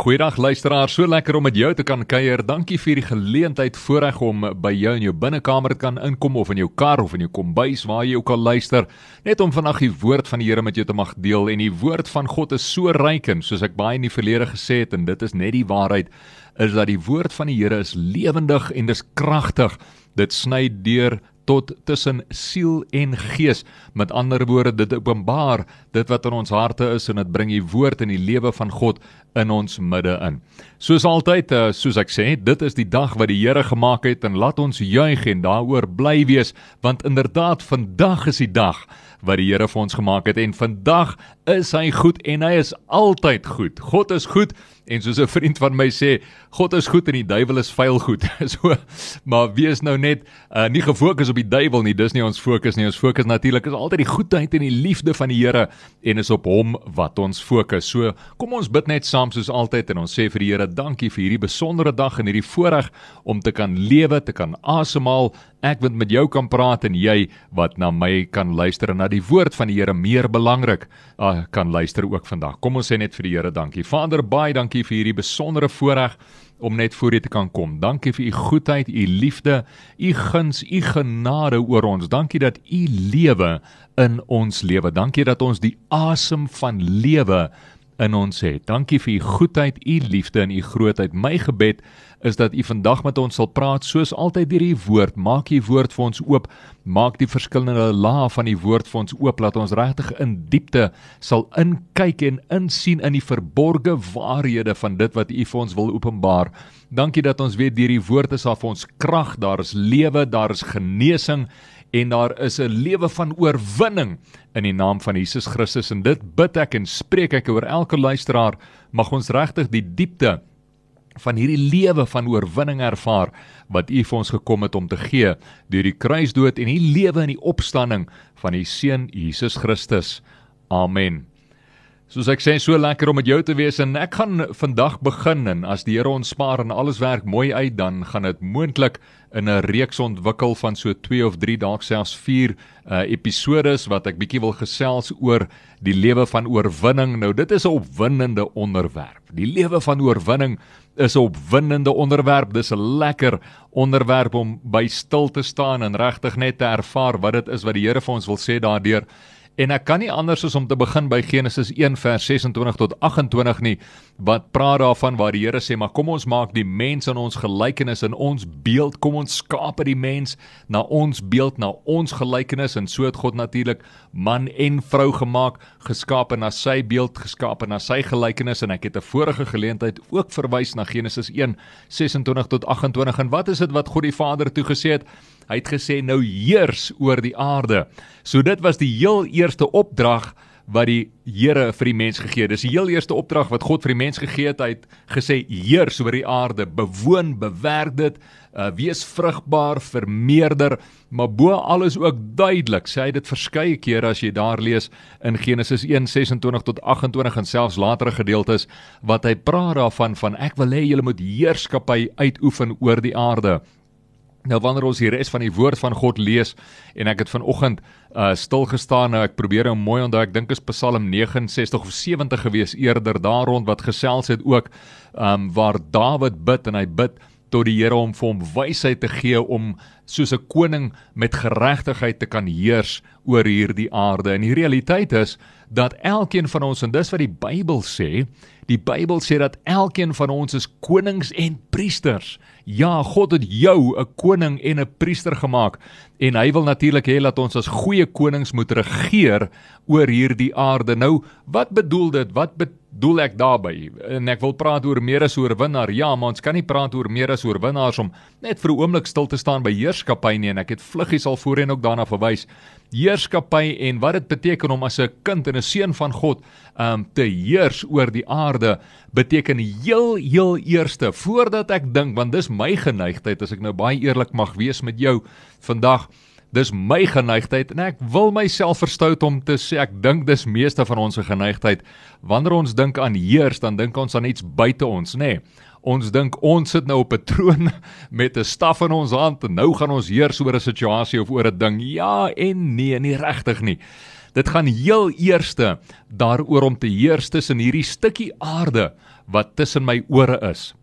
Goeiedag luisteraar, so lekker om met jou te kan kuier. Dankie vir die geleentheid voorreg om by jou in jou binnekamer te kan inkom of in jou kar of in jou kombuis waar jy ook al luister, net om vandag die woord van die Here met jou te mag deel. En die woord van God is so ryk en soos ek baie in die verlede gesê het en dit is net die waarheid, is dat die woord van die Here is lewendig en dis kragtig. Dit sny deur tot tussen siel en gees. Met ander woorde, dit openbaar dit wat in ons harte is en dit bring die woord in die lewe van God in ons midde in. Soos altyd, eh, soos ek sê, dit is die dag wat die Here gemaak het en laat ons juig en daaroor bly wees, want inderdaad vandag is die dag wat die Here vir ons gemaak het en vandag is hy goed en hy is altyd goed. God is goed En soos 'n vriend van my sê, God is goed en die duiwel is vuil goed. so maar wees nou net uh, nie gefokus op die duiwel nie. Dis nie ons fokus nie. Ons fokus natuurlik is altyd die goedheid en die liefde van die Here en is op hom wat ons fokus. So kom ons bid net saam soos altyd en ons sê vir die Here dankie vir hierdie besondere dag en hierdie voorreg om te kan lewe, te kan asemhaal ek wat met jou kan praat en jy wat na my kan luister en na die woord van die Here meer belangrik kan luister ook vandag. Kom ons sê net vir die Here dankie. Vader, baie dankie vir hierdie besondere voorreg om net voor U te kan kom. Dankie vir U goedheid, U liefde, U guns, U genade oor ons. Dankie dat U lewe in ons lewe. Dankie dat ons die asem van lewe in ons het. Dankie vir u goedheid, u liefde en u grootheid. My gebed is dat u vandag met ons sal praat soos altyd deur u woord. Maak u woord vir ons oop. Maak die verskillende lae van die woord vir ons oop laat ons regtig in diepte sal inkyk en insien in die verborgde waarhede van dit wat u vir ons wil openbaar. Dankie dat ons weet deur die woord is daar vir ons krag, daar is lewe, daar is genesing en daar is 'n lewe van oorwinning in die naam van Jesus Christus en dit bid ek en spreek ek oor elke luisteraar mag ons regtig die diepte van hierdie lewe van oorwinning ervaar wat U vir ons gekom het om te gee deur die kruisdood en die lewe en die opstanding van U seun Jesus Christus. Amen. Soos ek sê, so lekker om met jou te wees en ek gaan vandag begin en as die Here ons spaar en alles werk mooi uit, dan gaan dit moontlik in 'n reeks ontwikkel van so 2 of 3 dalk selfs 4 uh episodes wat ek bietjie wil gesels oor die lewe van oorwinning. Nou dit is 'n opwindende onderwerp. Die lewe van oorwinning is 'n opwindende onderwerp. Dis 'n lekker onderwerp om by stil te staan en regtig net te ervaar wat dit is wat die Here vir ons wil sê daardeur. En ek kan nie anders as om te begin by Genesis 1 vers 26 tot 28 nie wat praat daarvan waar die Here sê maar kom ons maak die mens in ons gelykenis in ons beeld. Kom ons skaap die mens na ons beeld na ons gelykenis en so het God natuurlik man en vrou gemaak geskaap na sy beeld geskaap na sy gelykenis en ek het 'n vorige geleentheid ook verwys na Genesis 1 26 tot 28 en wat is dit wat God die Vader toe gesê het Hy het gesê nou heers oor die aarde. So dit was die heel eerste opdrag wat die Here vir die mens gegee het. Dis die heel eerste opdrag wat God vir die mens gegee het. Hy het gesê heers oor die aarde, bewoon, bewerk dit, uh, wees vrugbaar, vermeerder, maar bo alles ook duidelik. Sê hy dit verskeie kere as jy daar lees in Genesis 1:26 tot 28 en selfs latere gedeeltes wat hy praat daarvan van ek wil hê julle moet heerskappy uitoefen oor die aarde. Nou wanneer ons die res van die woord van God lees en ek het vanoggend uh stil gestaan nou ek probeer hom mooi onthou ek dink is Psalm 69 of 70 gewees eerder daar rond wat gesels het ook um waar Dawid bid en hy bid tot die Here om vir hom wysheid te gee om soos 'n koning met geregtigheid te kan heers oor hierdie aarde. En die realiteit is dat elkeen van ons en dis wat die Bybel sê, die Bybel sê dat elkeen van ons is konings en priesters. Ja, God het jou 'n koning en 'n priester gemaak en hy wil natuurlik hê dat ons as goeie konings moet regeer oor hierdie aarde. Nou, wat bedoel dit? Wat bedoel ek daarmee? En ek wil praat oor meer as oorwinnaar. Ja, maar ons kan nie praat oor meer as oorwinnaars om net vir 'n oomblik stil te staan by heerskappy nie en ek het vluggies al voorheen ook daarna verwys. Heerskappy en wat dit beteken om as 'n kind en 'n seun van God um te heers oor die aarde beteken heel heel eerste voordat ek dink want dis my geneigtheid as ek nou baie eerlik mag wees met jou vandag dis my geneigtheid en ek wil myself verstout om te sê ek dink dis meeste van ons se geneigtheid wanneer ons dink aan heers dan dink ons aan iets buite ons nê nee. Ons dink ons sit nou op 'n troon met 'n staf in ons hand en nou gaan ons heers oor 'n situasie of oor 'n ding. Ja en nee, nie regtig nie. Dit gaan heel eerste daaroor om te heers tussen hierdie stukkie aarde wat tussen my ore is.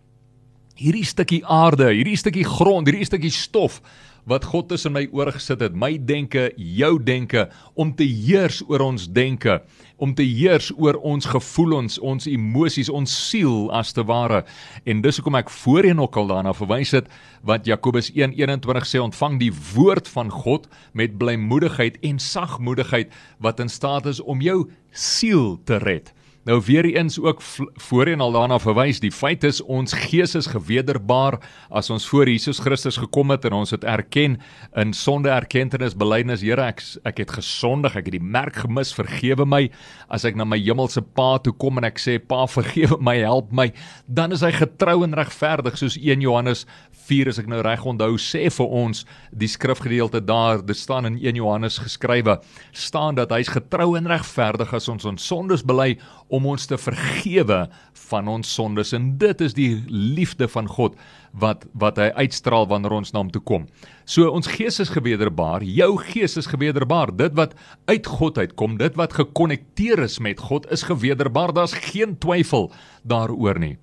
Hierdie stukkie aarde, hierdie stukkie grond, hierdie stukkie stof wat God tussen my ore gesit het, my denke, jou denke om te heers oor ons denke, om te heers oor ons gevoelens, ons emosies, ons siel as te ware. En dis hoekom ek voorheen ook al daarna verwys het wat Jakobus 1:21 sê ontvang die woord van God met blymoedigheid en sagmoedigheid wat in staat is om jou siel te red. Nou weer eens ook voorheen al daarna verwys, die feit is ons gees is gewederbaar as ons voor Jesus Christus gekom het en ons het erken in sonde erkenning belydenis, Here ek ek het gesondig, ek het die merk gemis, vergewe my. As ek na my hemelse Pa toe kom en ek sê Pa vergewe my, help my, dan is hy getrou en regverdig soos 1 Johannes 4 as ek nou reg onthou sê vir ons die skrifgedeelte daar dit staan in 1 Johannes geskrywe staan dat hy's getrou en regverdig as ons ons sondes bely om ons te vergewe van ons sondes en dit is die liefde van God wat wat hy uitstraal wanneer ons na hom toe kom. So ons gees is gewederbaar, jou gees is gewederbaar. Dit wat uit God uitkom, dit wat gekonnekteer is met God is gewederbaar. Daar's geen twyfel daaroor nie.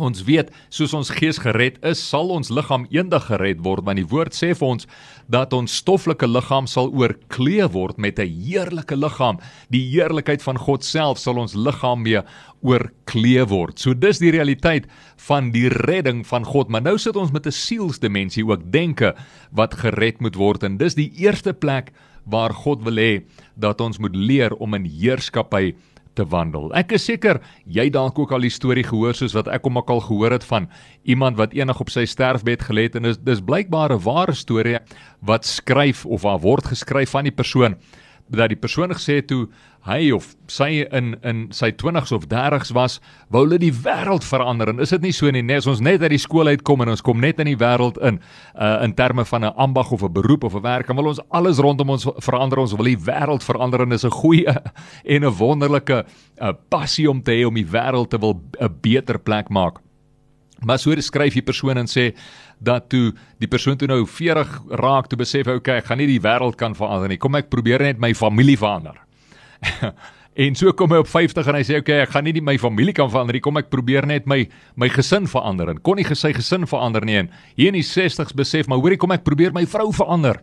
Ons weet, soos ons gees gered is, sal ons liggaam eendag gered word, want die woord sê vir ons dat ons stoffelike liggaam sal oorklee word met 'n heerlike liggaam. Die heerlikheid van God self sal ons liggaam mee oorklee word. So dis die realiteit van die redding van God. Maar nou sit ons met 'n sielsdimensie ook denke wat gered moet word en dis die eerste plek waar God wil hê dat ons moet leer om in heerskappy te wandel. Ek is seker jy dalk ook al die storie gehoor soos wat ek hom ook al gehoor het van iemand wat eendag op sy sterfbed gelê het en dis dis blykbaar 'n ware storie wat skryf of waar word geskryf van die persoon dat die persoon gesê het toe hy of sy in in sy 20s of 30s was, wou hulle die wêreld verander en is dit nie so nie, net as ons net uit die skool uitkom en ons kom net in die wêreld in uh in terme van 'n ambag of 'n beroep of 'n werk, dan wil ons alles rondom ons verander, ons wil die wêreld verander en is 'n goeie en 'n wonderlike uh, passie om te hê om die wêreld te wil 'n beter plek maak. Maar so skryf die persoon en sê dat toe die persoon toe nou 40 raak toe besef hy okay ek gaan nie die wêreld kan verander nie. Kom ek probeer net my familie verander. En so kom hy op 50 en hy sê okay ek gaan nie my familie kan verander nie. Kom ek probeer net my my gesin verander. En kon nie sy gesin verander nie. En hier in die 60s besef maar hoorie kom ek probeer my vrou verander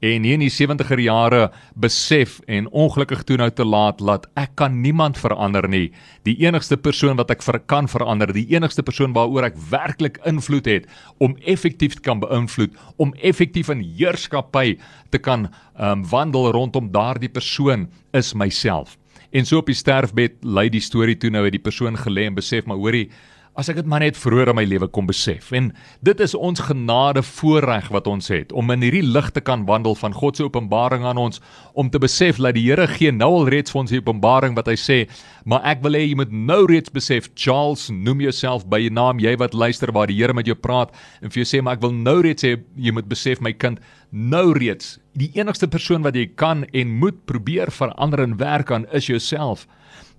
en hier in die 70er jare besef en ongelukkig toe nou te laat laat ek kan niemand verander nie. Die enigste persoon wat ek vir kan verander, die enigste persoon waaroor ek werklik invloed het om effektief te kan beïnvloed, om effektief in heerskappy te kan um, wandel rondom daardie persoon is myself. En so op die sterfbed lei die storie toe nou het die persoon gelê en besef maar hoorie as ek dit maar net vroeër in my lewe kom besef. En dit is ons genade voorreg wat ons het om in hierdie lig te kan wandel van God se openbaring aan ons om te besef dat die Here gee nou al reeds vir ons die openbaring wat hy sê, maar ek wil hê jy moet nou reeds besef Charles, noem jouself by jou naam, jy wat luister waar die Here met jou praat en vir jou sê maar ek wil nou reeds sê jy moet besef my kind, nou reeds die enigste persoon wat jy kan en moet probeer verander en werk aan is jouself.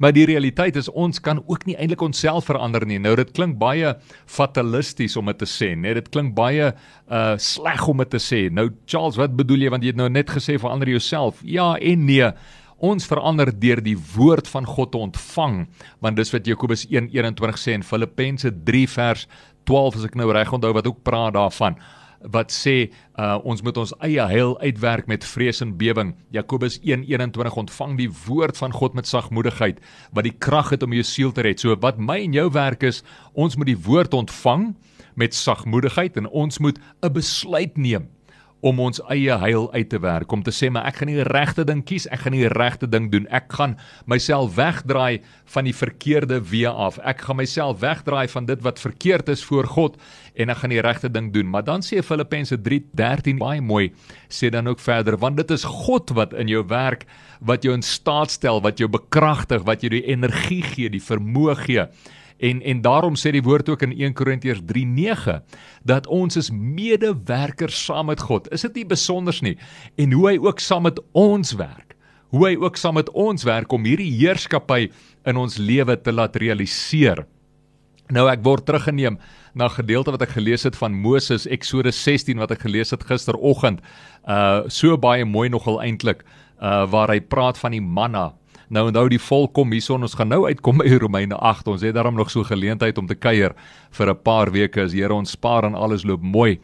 Maar die realiteit is ons kan ook nie eintlik onsself verander nie. Nou dit klink baie fatalisties om dit te sê, net dit klink baie uh sleg om dit te sê. Nou Charles, wat bedoel jy want jy het nou net gesê verander jouself? Ja en nee. Ons verander deur die woord van God te ontvang, want dis wat Jakobus 1:21 sê en Filippense 3 vers 12 as ek nou reg onthou wat ook praat daarvan wat sê uh, ons moet ons eie heil uitwerk met vrees en bewering. Jakobus 1:21 ontvang die woord van God met sagmoedigheid wat die krag het om jou siel te red. So wat my en jou werk is, ons moet die woord ontvang met sagmoedigheid en ons moet 'n besluit neem om ons eie heil uit te werk om te sê maar ek gaan nie die regte ding kies ek gaan nie die regte ding doen. Ek gaan myself wegdraai van die verkeerde weë af. Ek gaan myself wegdraai van dit wat verkeerd is voor God en ek gaan die regte ding doen. Maar dan sê Filippense 3:13 baie mooi sê dan ook verder want dit is God wat in jou werk wat jou in staat stel wat jou bekragtig wat jou die energie gee die vermoë gee En en daarom sê die woord ook in 1 Korintiërs 3:9 dat ons is medewerkers saam met God. Is dit nie besonders nie? En hoe hy ook saam met ons werk. Hoe hy ook saam met ons werk om hierdie heerskappy in ons lewe te laat realiseer. Nou ek word teruggeneem na gedeelte wat ek gelees het van Moses Eksodus 16 wat ek gelees het gisteroggend. Uh so baie mooi nogal eintlik uh waar hy praat van die manna. Nou onthou die volk kom hierson ons gaan nou uitkom by Romeine 8. Ons het daarom nog so geleentheid om te kuier vir 'n paar weke as Here ons spaar en alles loop mooi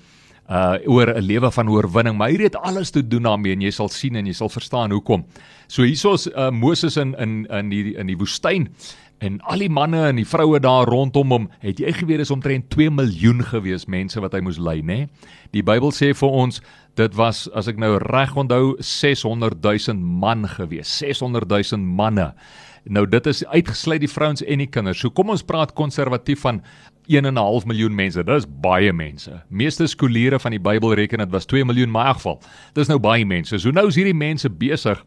uh oor 'n lewe van oorwinning, maar hier het alles te doen daarmee en jy sal sien en jy sal verstaan hoekom. So hierso's uh Moses in in in die in die woestyn en al die manne en die vroue daar rondom hom, het jy geweet is omtrent 2 miljoen gewees mense wat hy moes lei, nê? Die Bybel sê vir ons dit was as ek nou reg onthou 600 000 man gewees, 600 000 manne. Nou dit is uitgesluit die vrouens en die kinders. So kom ons praat konservatief van 1.5 miljoen mense. Dis baie mense. Meeste skooliere van die Bybel reken dit was 2 miljoen maar in elk geval. Dis nou baie mense. So nou is hierdie mense besig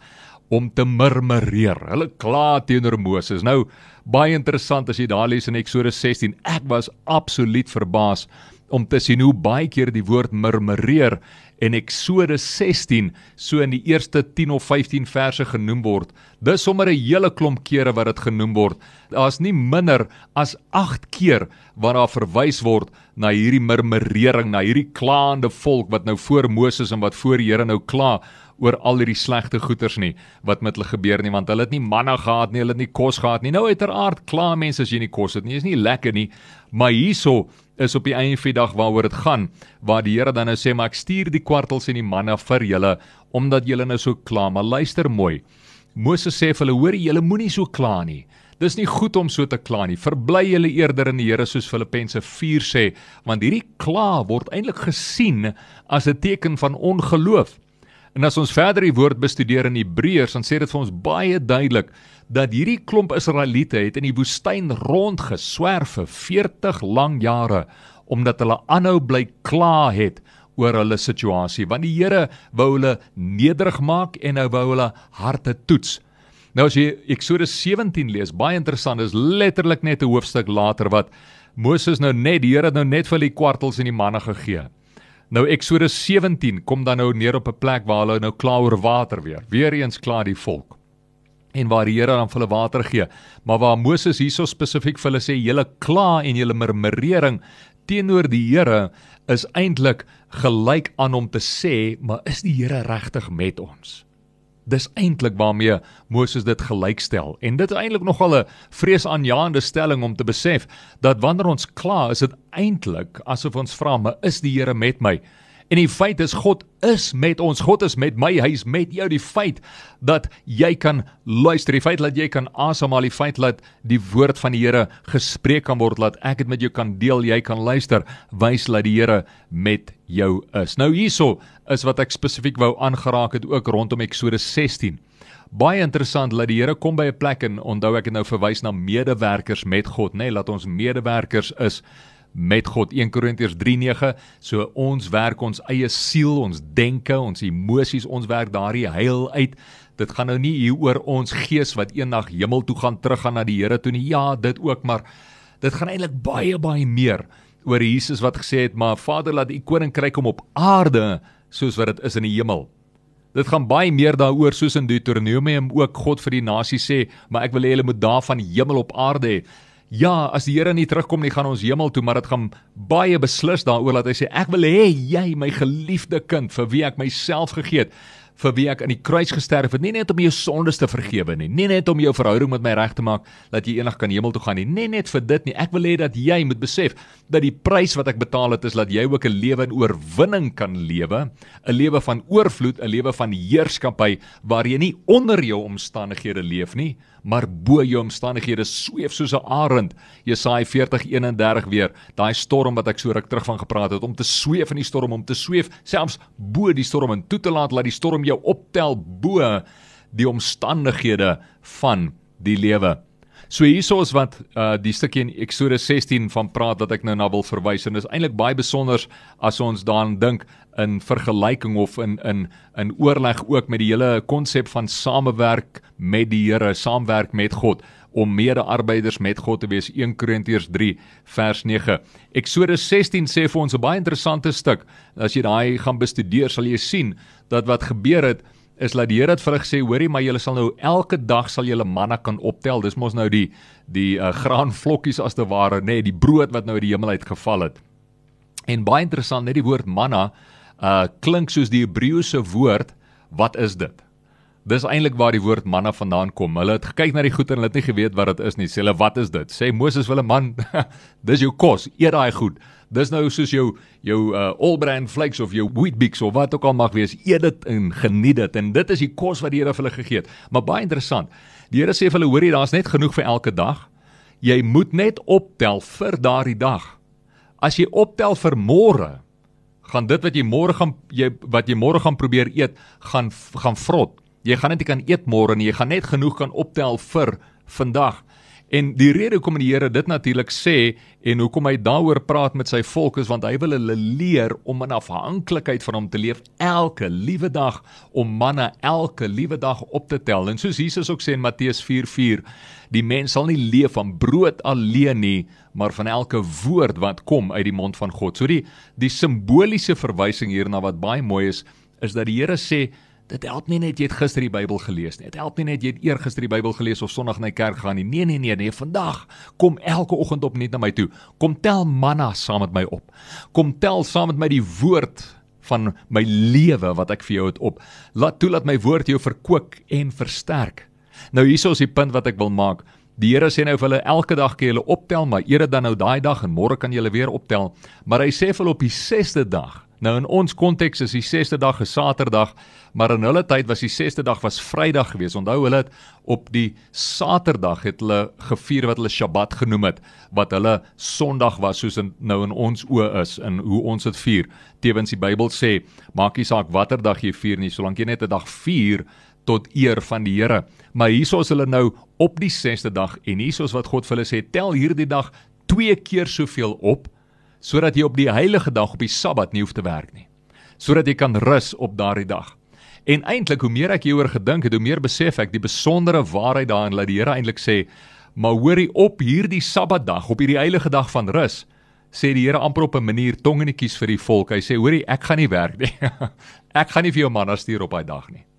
om te murmureer. Hulle kla teenoor Moses. Nou baie interessant as jy daar lees in Eksodus 16. Ek was absoluut verbaas om te sien hoe baie keer die woord murmureer en Eksodus 16 so in die eerste 10 of 15 verse genoem word. Dis sommer 'n hele klomp kere wat dit genoem word. Daar's nie minder as 8 keer waar daar verwys word na hierdie murmurering, na hierdie klaande volk wat nou voor Moses en wat voor die Here nou kla oor al hierdie slegte goeters nie wat met hulle gebeur nie want hulle het nie manna gehad nie, hulle het nie kos gehad nie. Nou uiteraard kla mense as jy nie kos het nie. Is nie lekker nie. Maar hierso is op die einde van die dag waaroor dit gaan, waar die Here dan nou sê maar ek stuur die kwartels en die manna vir julle omdat julle nou so kla, maar luister mooi. Moses sê vir hulle hoor julle moenie so kla nie. Dis nie goed om so te kla nie. Verbly julle eerder in die Here soos Filippense 4 sê, want hierdie kla word eintlik gesien as 'n teken van ongeloof. En as ons verder die woord bestudeer in Hebreërs, dan sê dit vir ons baie duidelik dat hierdie klomp Israeliete het in die woestyn rondgeswerf vir 40 lang jare omdat hulle aanhou bly kla het oor hulle situasie want die Here wou hulle nederig maak en hy wou hulle harte toets. Nou as jy Eksodus 17 lees, baie interessant, is letterlik net 'n hoofstuk later wat Moses nou net die Here nou net vir die kwartels en die manne gegee. Nou Eksodus 17 kom dan nou neer op 'n plek waar hulle nou kla oor water weer. Weereens kla die volk en waar die Here dan vir hulle water gee. Maar waar Moses hierso spesifiek vir hulle sê julle kla en julle murmurering teenoor die Here is eintlik gelyk aan om te sê, maar is die Here regtig met ons? Dis eintlik waarmee Moses dit gelykstel. En dit is eintlik nogal 'n vreesaanjaende stelling om te besef dat wanneer ons kla, is dit eintlik asof ons vra, maar is die Here met my? En die feit is God is met ons. God is met my. Hy is met jou. Die feit dat jy kan luister, die feit dat jy kan asemhaal, die feit dat die woord van die Here gespreek kan word, dat ek dit met jou kan deel, jy kan luister, wys dat die Here met jou is. Nou hierso is wat ek spesifiek wou aangeraak het ook rondom Eksodus 16. Baie interessant dat die Here kom by 'n plek en onthou ek het nou verwys na medewerkers met God, nê, nee, laat ons medewerkers is met God. 1 Korintiërs 3:9 so ons werk ons eie siel ons denke ons emosies ons werk daardie heil uit. Dit gaan nou nie hier oor ons gees wat eendag hemel toe gaan teruggaan na die Here toe nie. Ja dit ook maar dit gaan eintlik baie baie meer oor Jesus wat gesê het maar Vader laat u koninkryk kom op aarde soos wat dit is in die hemel. Dit gaan baie meer daaroor soos in Deuteronomium ook God vir die nasie sê, maar ek wil hê hulle moet daarvan hemel op aarde hê ja, as die Here nie terugkom nie, gaan ons hemel toe, maar dit gaan baie beslis daaroor dat hy sê ek wil hê jy my geliefde kind vir wie ek myself gegee het vir wie ek aan die kruis gesterf het, nie net om jou sondes te vergewe nie, nie net om jou verhouding met my reg te maak dat jy eendag kan hemel toe gaan nie, nie net vir dit nie. Ek wil hê dat jy moet besef dat die prys wat ek betaal het is dat jy ook 'n lewe in oorwinning kan lewe, 'n lewe van oorvloed, 'n lewe van heerskappy waar jy nie onder jou omstandighede leef nie, maar bo jou omstandighede sweef soos 'n arend. Jesaja 40:31 weer, daai storm wat ek so ruk terug van gepraat het om te sweef in die storm, om te sweef selfs bo die storm en toe te laat dat die storm jou optel bo die omstandighede van die lewe. So hierso is wat uh die stukkie in Eksodus 16 van praat wat ek nou na wil verwys en dis eintlik baie besonder as ons daaraan dink in vergelyking of in in in oorleg ook met die hele konsep van samewerk met die Here, saamwerk met God om mede-arbeiders met God te wees 1 Korintiërs 3 vers 9. Eksodus 16 sê vir ons 'n baie interessante stuk. As jy daai gaan bestudeer, sal jy sien dat wat gebeur het is dat die Here het vir hulle gesê, hoorie, maar julle sal nou elke dag sal julle manna kan optel. Dis mos nou die die uh, graanvlokkies as te ware, nê, nee, die brood wat nou uit die hemel uit geval het. En baie interessant, net die woord manna uh klink soos die Hebreëse woord wat is dit? Dis eintlik waar die woord manna vandaan kom. Hulle het gekyk na die goed en hulle het nie geweet wat dit is nie. Sê hulle, "Wat is dit?" Sê Moses vir hulle, "Man, dis jou kos. Eet daai goed. Dis nou soos jou jou uh, all-bran flakes of jou Weet-Bix of wat ook al mag wees. Eet dit en geniet dit en dit is die kos wat die Here vir hulle gegee het." Maar baie interessant. Die Here sê vir hulle, "Hoorie, daar's net genoeg vir elke dag. Jy moet net optel vir daardie dag. As jy optel vir môre, gaan dit wat jy môre gaan jy wat jy môre gaan probeer eet, gaan gaan vrot." Jy gaan net kan eet môre nie, jy gaan net genoeg kan optel vir vandag. En die rede hoekom die Here dit natuurlik sê en hoekom hy daaroor praat met sy volk is want hy wil hulle leer om in afhanklikheid van hom te leef elke liewe dag om manna elke liewe dag op te tel. En soos Jesus ook sê in Matteus 4:4, die mens sal nie leef van brood alleen nie, maar van elke woord wat kom uit die mond van God. So die die simboliese verwysing hierna wat baie mooi is, is dat die Here sê Dit help nie net jy het gister die Bybel gelees nie. Dit help nie net jy het eergister die Bybel gelees of Sondag na die kerk gaan nie. Nee nee nee, nee, vandag kom elke oggend op net na my toe. Kom tel manna saam met my op. Kom tel saam met my die woord van my lewe wat ek vir jou het op. Laat toe dat my woord jou verkoop en versterk. Nou hierso is die punt wat ek wil maak. Die Here sê nou vir hulle elke dag kan julle optel, maar eere dan nou daai dag en môre kan julle weer optel. Maar hy sê vir hulle op die 6de dag Nou in ons konteks is die 6ste dag 'n Saterdag, maar in hulle tyd was die 6ste dag was Vrydag geweest. Onthou hulle het op die Saterdag het hulle gevier wat hulle Sabbat genoem het, wat hulle Sondag was soos in, nou in ons oë is in hoe ons dit vier. Tewens die Bybel sê, maak nie saak watter dag jy vier nie, solank jy net 'n dag vier tot eer van die Here. Maar hierso is hulle nou op die 6ste dag en hierso is wat God vir hulle sê, tel hierdie dag twee keer soveel op sodat jy op die heilige dag op die Sabbat nie hoef te werk nie. Sodat jy kan rus op daardie dag. En eintlik hoe meer ek hieroor gedink het, hoe meer besef ek die besondere waarheid daarin dat die Here eintlik sê, "Maar hoorie op hierdie Sabbatdag, op hierdie heilige dag van rus." sê die Here amper op 'n manier tongenetjies vir die volk. Hy sê: "Hoorie, ek gaan nie werk nie. ek gaan nie vir jou manna stuur op daai dag nie."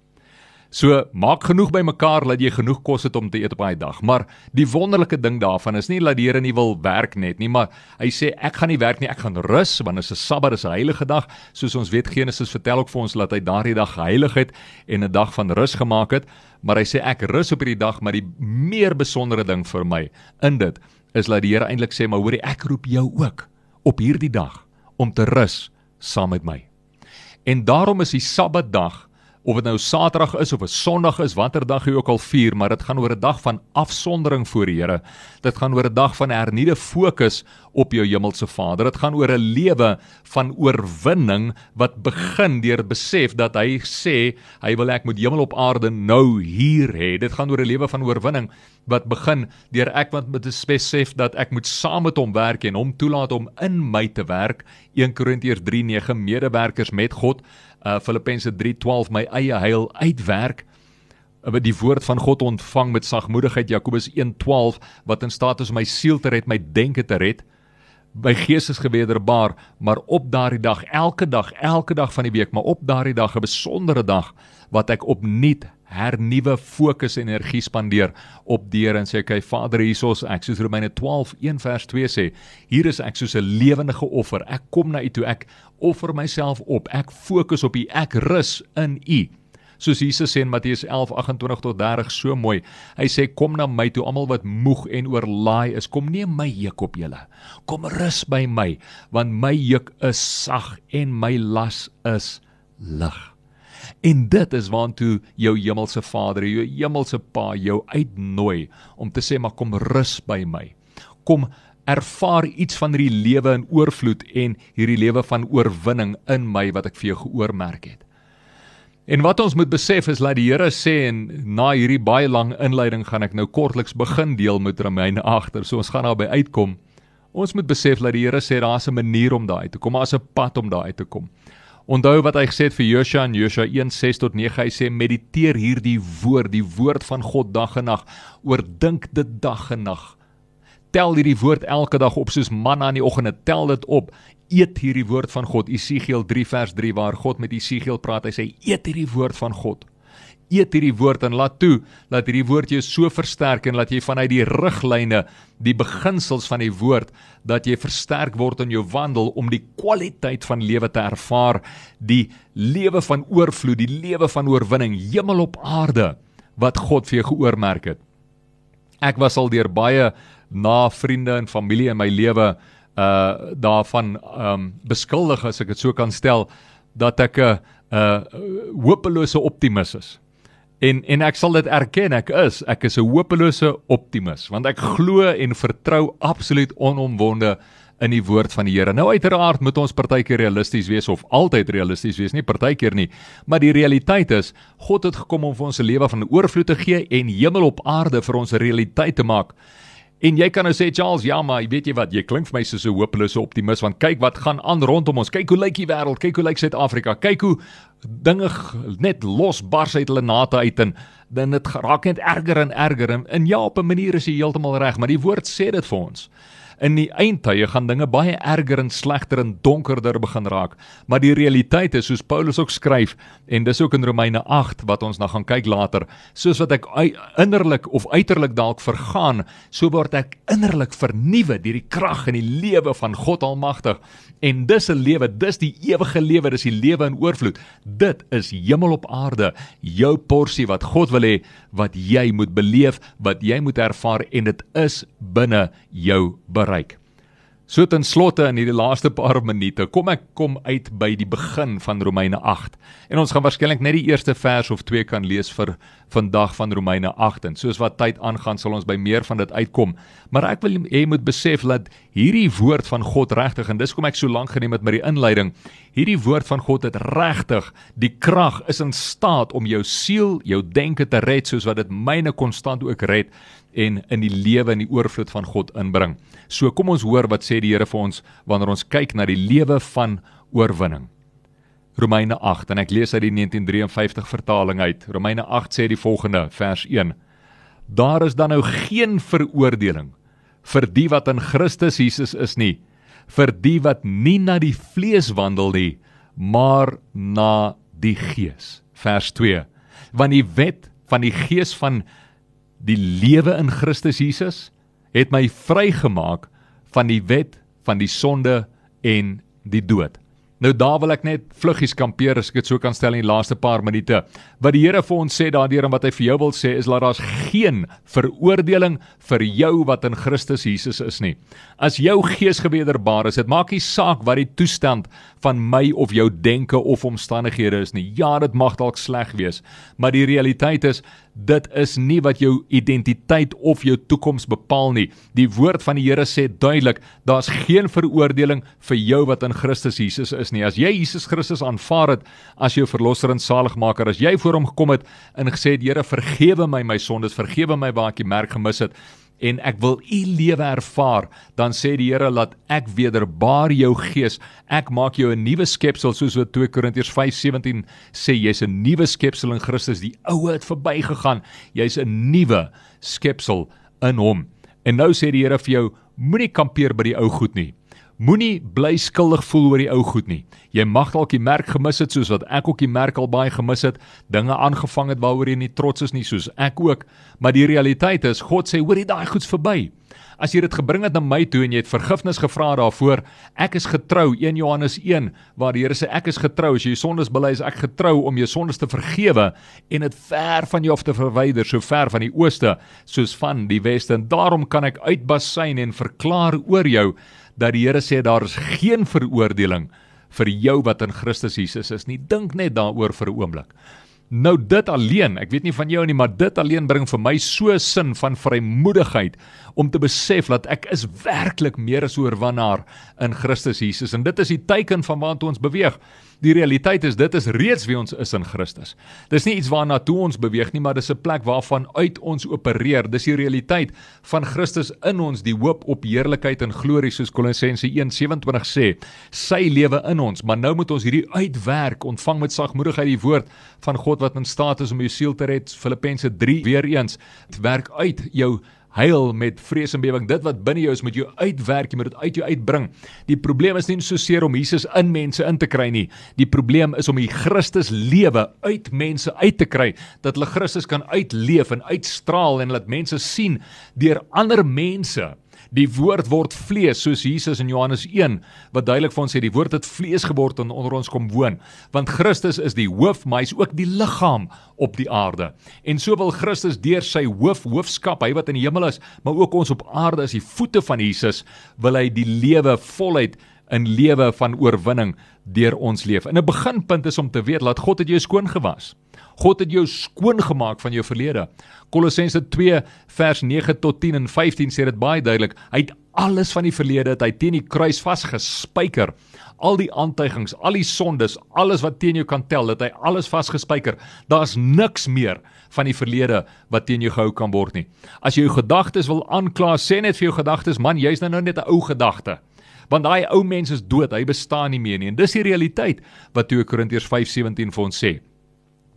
So maak genoeg bymekaar dat jy genoeg kos het om te eet op daai dag. Maar die wonderlike ding daarvan is nie dat die Here nie wil werk net nie, maar hy sê ek gaan nie werk nie, ek gaan rus want dit is 'n Sabbat, is 'n heilige dag. Soos ons weet Genesis vertel ook vir ons dat hy daardie dag geheilig het en 'n dag van rus gemaak het. Maar hy sê ek rus op hierdie dag, maar die meer besondere ding vir my in dit is dat die Here eintlik sê maar hoorie ek roep jou ook op hierdie dag om te rus saam met my. En daarom is die Sabbatdag of dit nou Saterdag is of 'n Sondag is, watter dag jy ook al vier, maar dit gaan oor 'n dag van afsondering voor die Here. Dit gaan oor 'n dag van hernieude fokus op jou hemelse Vader. Dit gaan oor 'n lewe van oorwinning wat begin deur besef dat hy sê hy wil ek moet hemel op aarde nou hier hê. Dit gaan oor 'n lewe van oorwinning wat begin deur ek wat met besef dat ek moet saam met hom werk en hom toelaat om in my te werk. 1 Korintiërs 3:9 medewerkers met God uh Filippense 3:12 my eie heil uitwerk uh, die woord van God ontvang met sagmoedigheid Jakobus 1:12 wat in staat is my siel te red, my denke te red. My gees is gewederbaar, maar op daardie dag, elke dag, elke dag van die week, maar op daardie dag 'n besondere dag wat ek opnuut hernuwe fokus en energie spandeer op deur en sê okay Vader hiersoos ek soos Romeine 12 1 vers 2 sê hier is ek soos 'n lewendige offer. Ek kom na u toe. Ek offer myself op. Ek fokus op u. Ek rus in u. Soos Jesus sê in Matteus 11 28 tot 30 so mooi. Hy sê kom na my toe almal wat moeg en oorlaai is. Kom neem my juk op julle. Kom rus by my want my juk is sag en my las is lig En dit is waantoe jou hemelse Vader, jou hemelse Pa jou uitnooi om te sê maar kom rus by my. Kom ervaar iets van hierdie lewe in oorvloed en hierdie lewe van oorwinning in my wat ek vir jou geoormerk het. En wat ons moet besef is dat die Here sê en na hierdie baie lang inleiding gaan ek nou kortliks begin deel met Romeine agter. So ons gaan daarby uitkom. Ons moet besef dat die Here sê daar's 'n manier om daai te kom, daar's 'n pad om daai te kom. Onthou wat hy gesê het vir Josua in Josua 1:6 tot 9. Hy sê mediteer hierdie woord, die woord van God dag en nag. Oordink dit dag en nag. Tel hierdie woord elke dag op soos manna in die oggende. Tel dit op. Eet hierdie woord van God. Esegiel 3 vers 3 waar God met Esegiel praat. Hy sê eet hierdie woord van God. Eet hierdie woord en laat toe dat hierdie woord jou so versterk en laat jy vanuit die riglyne, die beginsels van die woord dat jy versterk word in jou wandel om die kwaliteit van lewe te ervaar, die lewe van oorvloed, die lewe van oorwinning, hemel op aarde wat God vir jou geoormerk het. Ek was al deur baie na vriende en familie in my lewe uh daarvan um beskuldig as ek dit so kan stel dat ek 'n uh, hopelose optimis is. En en ek sal dit erken, ek is, ek is 'n hopelose optimis want ek glo en vertrou absoluut onomwonde in die woord van die Here. Nou uiteraard moet ons partykeer realisties wees of altyd realisties wees, nie partykeer nie, maar die realiteit is God het gekom om vir ons 'n lewe van oorvloed te gee en hemel op aarde vir ons 'n realiteit te maak. En jy kan nou sê Charles, ja, maar weet jy wat, jy klink vir my soos 'n hopelose optimis want kyk wat gaan aan rondom ons. Kyk hoe lyk die wêreld, kyk hoe lyk Suid-Afrika. Kyk hoe dinge net losbars uit hulle nate uit en dan dit raak net erger en erger en, en ja, op 'n manier is jy heeltemal reg, maar die woord sê dit vir ons. In die eindtye gaan dinge baie erger en slegter en donkerder begin raak. Maar die realiteit is soos Paulus ook skryf en dis ook in Romeine 8 wat ons nou gaan kyk later, soos wat ek innerlik of uiterlik dalk vergaan, so word ek innerlik vernuwe deur die krag en die lewe van God Almagtig. En dis 'n lewe, dis die ewige lewe, dis die lewe in oorvloed. Dit is hemel op aarde, jou porsie wat God wil hê wat jy moet beleef, wat jy moet ervaar en dit is binne jou bereik. So ten slotte in hierdie laaste paar minute kom ek kom uit by die begin van Romeine 8. En ons gaan waarskynlik net die eerste vers of twee kan lees vir vandag van Romeine 8 en soos wat tyd aangaan sal ons by meer van dit uitkom. Maar ek wil jy moet besef dat hierdie woord van God regtig en dis kom ek so lank geneem het met die inleiding. Hierdie woord van God het regtig die krag is in staat om jou siel, jou denke te red soos wat dit myne konstant ook red en in die lewe en die oorvloed van God inbring. So kom ons hoor wat sê die Here vir ons wanneer ons kyk na die lewe van oorwinning. Romeine 8 en ek lees uit die 1953 vertaling uit. Romeine 8 sê die volgende vers 1. Daar is dan nou geen veroordeling vir die wat in Christus Jesus is nie, vir die wat nie na die vlees wandel nie, maar na die Gees. Vers 2. Want die wet van die Gees van die lewe in Christus Jesus het my vrygemaak van die wet van die sonde en die dood. Nou daar wil ek net vluggies kampeer as ek dit so kan stel in die laaste paar minute. Wat die Here vir ons sê daardeur en wat hy vir jou wil sê is dat daar's geen veroordeling vir jou wat in Christus Jesus is nie. As jou gees gewederbaar is, dit maak nie saak wat die toestand van my of jou denke of omstandighede is nie. Ja, dit mag dalk sleg wees, maar die realiteit is dit is nie wat jou identiteit of jou toekoms bepaal nie. Die woord van die Here sê duidelik, daar's geen veroordeling vir jou wat in Christus Jesus is nie. As jy Jesus Christus aanvaar het as jou verlosser en saligmaker, as jy voor hom gekom het en gesê het Here, vergewe my my sondes, vergewe my waar ek die merk gemis het, en ek wil u lewe ervaar, dan sê die Here laat ek wederbaar jou gees. Ek maak jou 'n nuwe skepsel soos wat 2 Korintiërs 5:17 sê jy's 'n nuwe skepsel in Christus. Die ou het verbygegaan. Jy's 'n nuwe skepsel in hom. En nou sê die Here vir jou, moenie kampeer by die ou goed nie. Moenie bly skuldig voel oor die ou goed nie. Jy mag dalk die merk gemis het soos wat ek ook die merk al baie gemis het, dinge aangevang het waaroor jy nie trots is nie soos ek ook, maar die realiteit is God sê hoor jy daai goeds verby. As jy dit gebring het na my toe en jy het vergifnis gevra daarvoor, ek is getrou 1 Johannes 1 waar die Here sê ek is getrou as jy sondes bely is ek getrou om jou sondes te vergewe en dit ver van jou af te verwyder so ver van die ooste soos van die weste en daarom kan ek uitbasyn en verklaar oor jou dat die Here sê daar is geen veroordeling vir jou wat in Christus Jesus is nie. Dink net daaroor vir 'n oomblik. Nou dit alleen, ek weet nie van jou nie, maar dit alleen bring vir my so sin van vrymoedigheid om te besef dat ek is werklik meer as oorwinnaar in Christus Jesus en dit is die teken van waantoe ons beweeg. Die realiteit is dit is reeds wie ons is in Christus. Dis nie iets waarna toe ons beweeg nie, maar dis 'n plek waarvan uit ons opereer. Dis die realiteit van Christus in ons, die hoop op heerlikheid en glorie soos Kolossense 1:27 sê. Sy lewe in ons, maar nou moet ons hierdie uitwerk, ontvang met sagmoedigheid die woord van God wat in staat is om jou siel te red. Filippense 3 weer eens, werk uit jou huil met vrees en bewering. Dit wat binne jou is, moet jy uitwerk, jy moet dit uit jou uitbring. Die probleem is nie so seer om Jesus in mense in te kry nie. Die probleem is om die Christus lewe uit mense uit te kry, dat hulle Christus kan uitleef en uitstraal en laat mense sien deur ander mense Die woord word vlees soos Jesus in Johannes 1 wat duidelik vir ons sê die woord het vlees geword en onder ons kom woon. Want Christus is die hoof, maar hy is ook die liggaam op die aarde. En so wil Christus deur sy hoof hoofskap, hy wat in die hemel is, maar ook ons op aarde as die voete van Jesus, wil hy die lewe voluit in lewe van oorwinning deur ons leef. En 'n beginpunt is om te weet dat God het jou skoon gewas. God het jou skoon gemaak van jou verlede. Kolossense 2 vers 9 tot 10 en 15 sê dit baie duidelik. Hy het alles van die verlede het hy teen die kruis vasgespijker. Al die aantuigings, al die sondes, alles wat teen jou kan tel, het hy alles vasgespijker. Daar's niks meer van die verlede wat teen jou gehou kan word nie. As jy jou gedagtes wil aankla, sê net vir jou gedagtes, man, jy's nou, nou net 'n ou gedagte want daai ou mens is dood, hy bestaan nie meer nie. En dis die realiteit wat 2 Korintiërs 5:17 vir ons sê.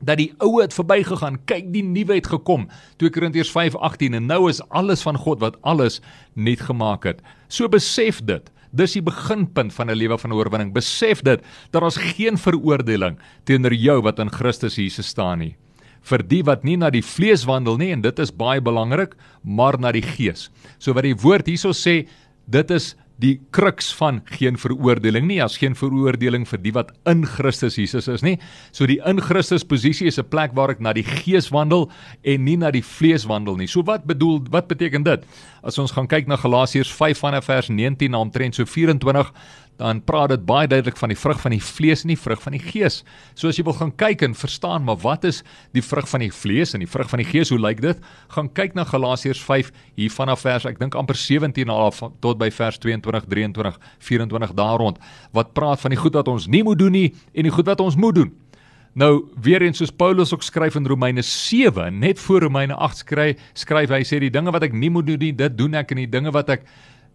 Dat die ou het verbygegaan, kyk die nuwe het gekom. 2 Korintiërs 5:18 en nou is alles van God wat alles nuut gemaak het. So besef dit. Dis die beginpunt van 'n lewe van oorwinning. Besef dit dat ons geen veroordeling teenoor jou wat in Christus Jesus staan nie vir die wat nie na die vlees wandel nie en dit is baie belangrik maar na die gees. So wat die woord hierso sê, dit is die kruks van geen veroordeling nie as geen veroordeling vir die wat in Christus Jesus is nie. So die in Christus posisie is 'n plek waar ek na die gees wandel en nie na die vlees wandel nie. So wat bedoel wat beteken dit? As ons gaan kyk na Galasiërs 5 vanaf vers 19 na omtrent so 24 dan praat dit baie duidelik van die vrug van die vlees en die vrug van die gees. So as jy wil gaan kyk en verstaan maar wat is die vrug van die vlees en die vrug van die gees, hoe lyk dit? Gaan kyk na Galasiërs 5 hier vanaf vers ek dink amper 17 af tot by vers 22, 23, 24 daar rond wat praat van die goed wat ons nie moet doen nie en die goed wat ons moet doen. Nou weer eens soos Paulus ook skryf in Romeine 7, net voor Romeine 8 skryf, skryf hy sê die dinge wat ek nie moet doen nie, dit doen ek en die dinge wat ek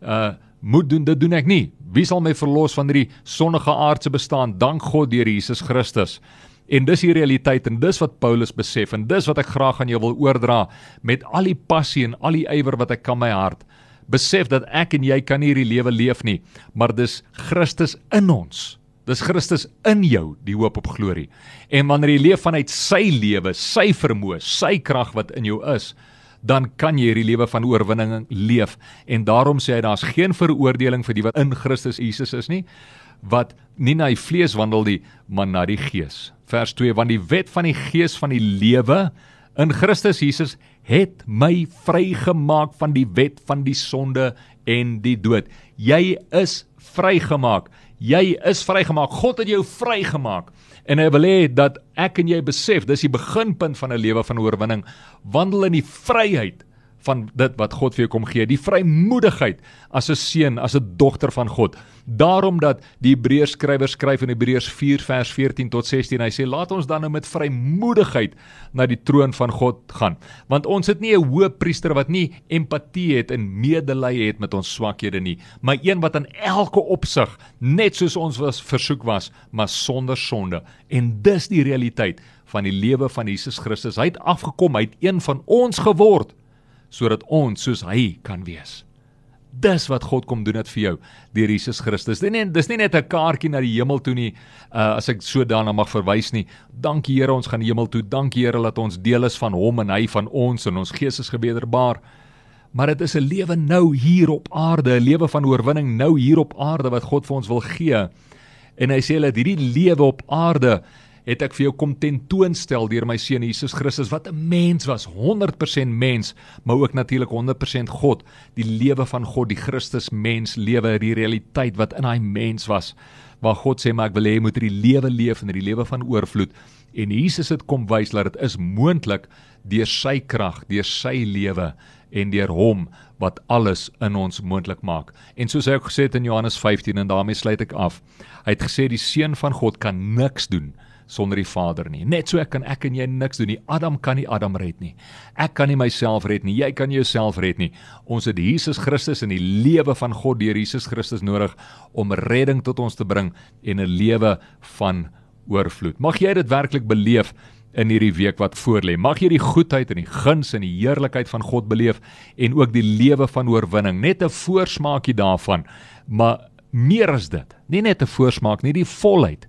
uh moet doen, dit doen ek nie. Wie sal my verlos van hierdie sondige aardse bestaan? Dank God deur Jesus Christus. En dis die realiteit en dis wat Paulus besef en dis wat ek graag aan jou wil oordra met al die passie en al die ywer wat ek kan my hart. Besef dat ek en jy kan nie hierdie lewe leef nie, maar dis Christus in ons. Dis Christus in jou, die hoop op glorie. En wanneer jy leef vanuit sy lewe, sy vermoë, sy krag wat in jou is, dan kan jy hierdie lewe van oorwinning leef. En daarom sê hy daar's geen veroordeling vir die wat in Christus Jesus is nie wat nie na die vlees wandel nie maar na die gees. Vers 2 want die wet van die gees van die lewe in Christus Jesus het my vrygemaak van die wet van die sonde en die dood. Jy is vrygemaak. Jy is vrygemaak. God het jou vrygemaak En hy wil hê dat ek en jy besef, dis die beginpunt van 'n lewe van oorwinning, wandel in die vryheid van dit wat God vir jou kom gee, die vrymoedigheid as 'n seun, as 'n dogter van God. Daarom dat die Hebreërs skrywer skryf in Hebreërs 4 vers 14 tot 16, hy sê laat ons dan nou met vrymoedigheid na die troon van God gaan, want ons het nie 'n hoë priester wat nie empatie het en medelee het met ons swakhede nie, maar een wat in elke opsig net soos ons was versoek was, maar sonder sonde. En dis die realiteit van die lewe van Jesus Christus. Hy het afgekom, hy het een van ons geword sodat ons soos hy kan wees. Dis wat God kom doen dit vir jou deur Jesus Christus. Dis nie dis nie net 'n kaartjie na die hemel toe nie, uh, as ek so daarna mag verwys nie. Dankie Here, ons gaan die hemel toe. Dankie Here dat ons deel is van hom en hy van ons en ons gees is gebederbaar. Maar dit is 'n lewe nou hier op aarde, 'n lewe van oorwinning nou hier op aarde wat God vir ons wil gee. En hy sê dat hierdie lewe op aarde het ek vir jou kom tentoonstel deur my seun Jesus Christus wat 'n mens was, 100% mens, maar ook natuurlik 100% God, die lewe van God, die Christus mens lewe, die realiteit wat in daai mens was. Waar God sê maar ek wil hê jy moet hierdie lewe leef en hierdie lewe van oorvloed. En Jesus het kom wys dat dit is moontlik deur sy krag, deur sy lewe en deur hom wat alles in ons moontlik maak. En soos hy ook gesê het in Johannes 15 en daarmee sluit ek af. Hy het gesê die seun van God kan niks doen sonder die Vader nie. Net so ek kan ek en jy niks doen nie. Adam kan nie Adam red nie. Ek kan nie myself red nie. Jy kan jouself red nie. Ons het Jesus Christus in die lewe van God deur Jesus Christus nodig om redding tot ons te bring en 'n lewe van oorvloed. Mag jy dit werklik beleef in hierdie week wat voorlê. Mag jy die goedheid en die guns en die heerlikheid van God beleef en ook die lewe van oorwinning. Net 'n voorsmaakie daarvan, maar meer as dit. Nie net 'n voorsmaak nie, die volheid.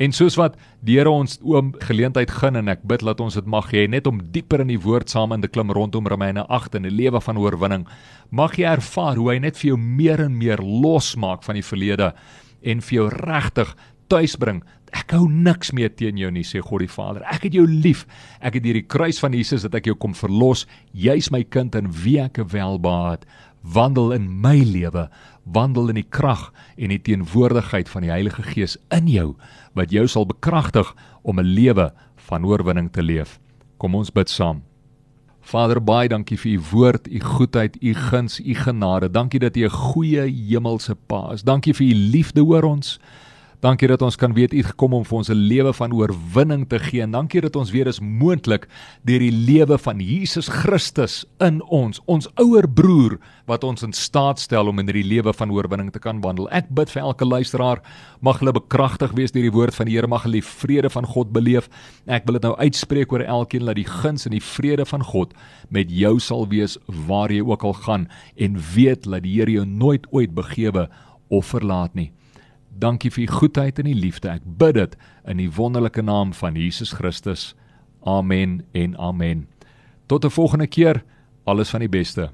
En soos wat die Here ons oom geleentheid gun en ek bid dat ons dit mag hê net om dieper in die woord saam in te klim rondom Romeine 8 en 'n lewe van oorwinning. Mag jy ervaar hoe hy net vir jou meer en meer losmaak van die verlede en vir jou regtig tuisbring Ek hou niks meer teen jou nie, sê God die Vader. Ek het jou lief. Ek het hierdie kruis van Jesus dat ek jou kom verlos. Jy's my kind en wie ek welbaat. Wandel in my lewe, wandel in die krag en die teenwoordigheid van die Heilige Gees in jou wat jou sal bekragtig om 'n lewe van oorwinning te leef. Kom ons bid saam. Vader, baie dankie vir u woord, u goedheid, u guns, u genade. Dankie dat u 'n goeie hemelse Pa is. Dankie vir u liefde oor ons. Dankie dat ons kan weet U het gekom om vir ons 'n lewe van oorwinning te gee. En dankie dat ons weer is moontlik deur die lewe van Jesus Christus in ons, ons ouer broer wat ons in staat stel om in hierdie lewe van oorwinning te kan wandel. Ek bid vir elke luisteraar, mag hulle bekragtig wees deur die woord van die Here, mag hulle die vrede van God beleef. Ek wil dit nou uitspreek oor elkeen dat die guns en die vrede van God met jou sal wees waar jy ook al gaan en weet dat die Here jou nooit ooit begewe of verlaat nie. Dankie vir u goedheid en u liefde. Ek bid dit in die wonderlike naam van Jesus Christus. Amen en amen. Tot 'n volgende keer. Alles van die beste.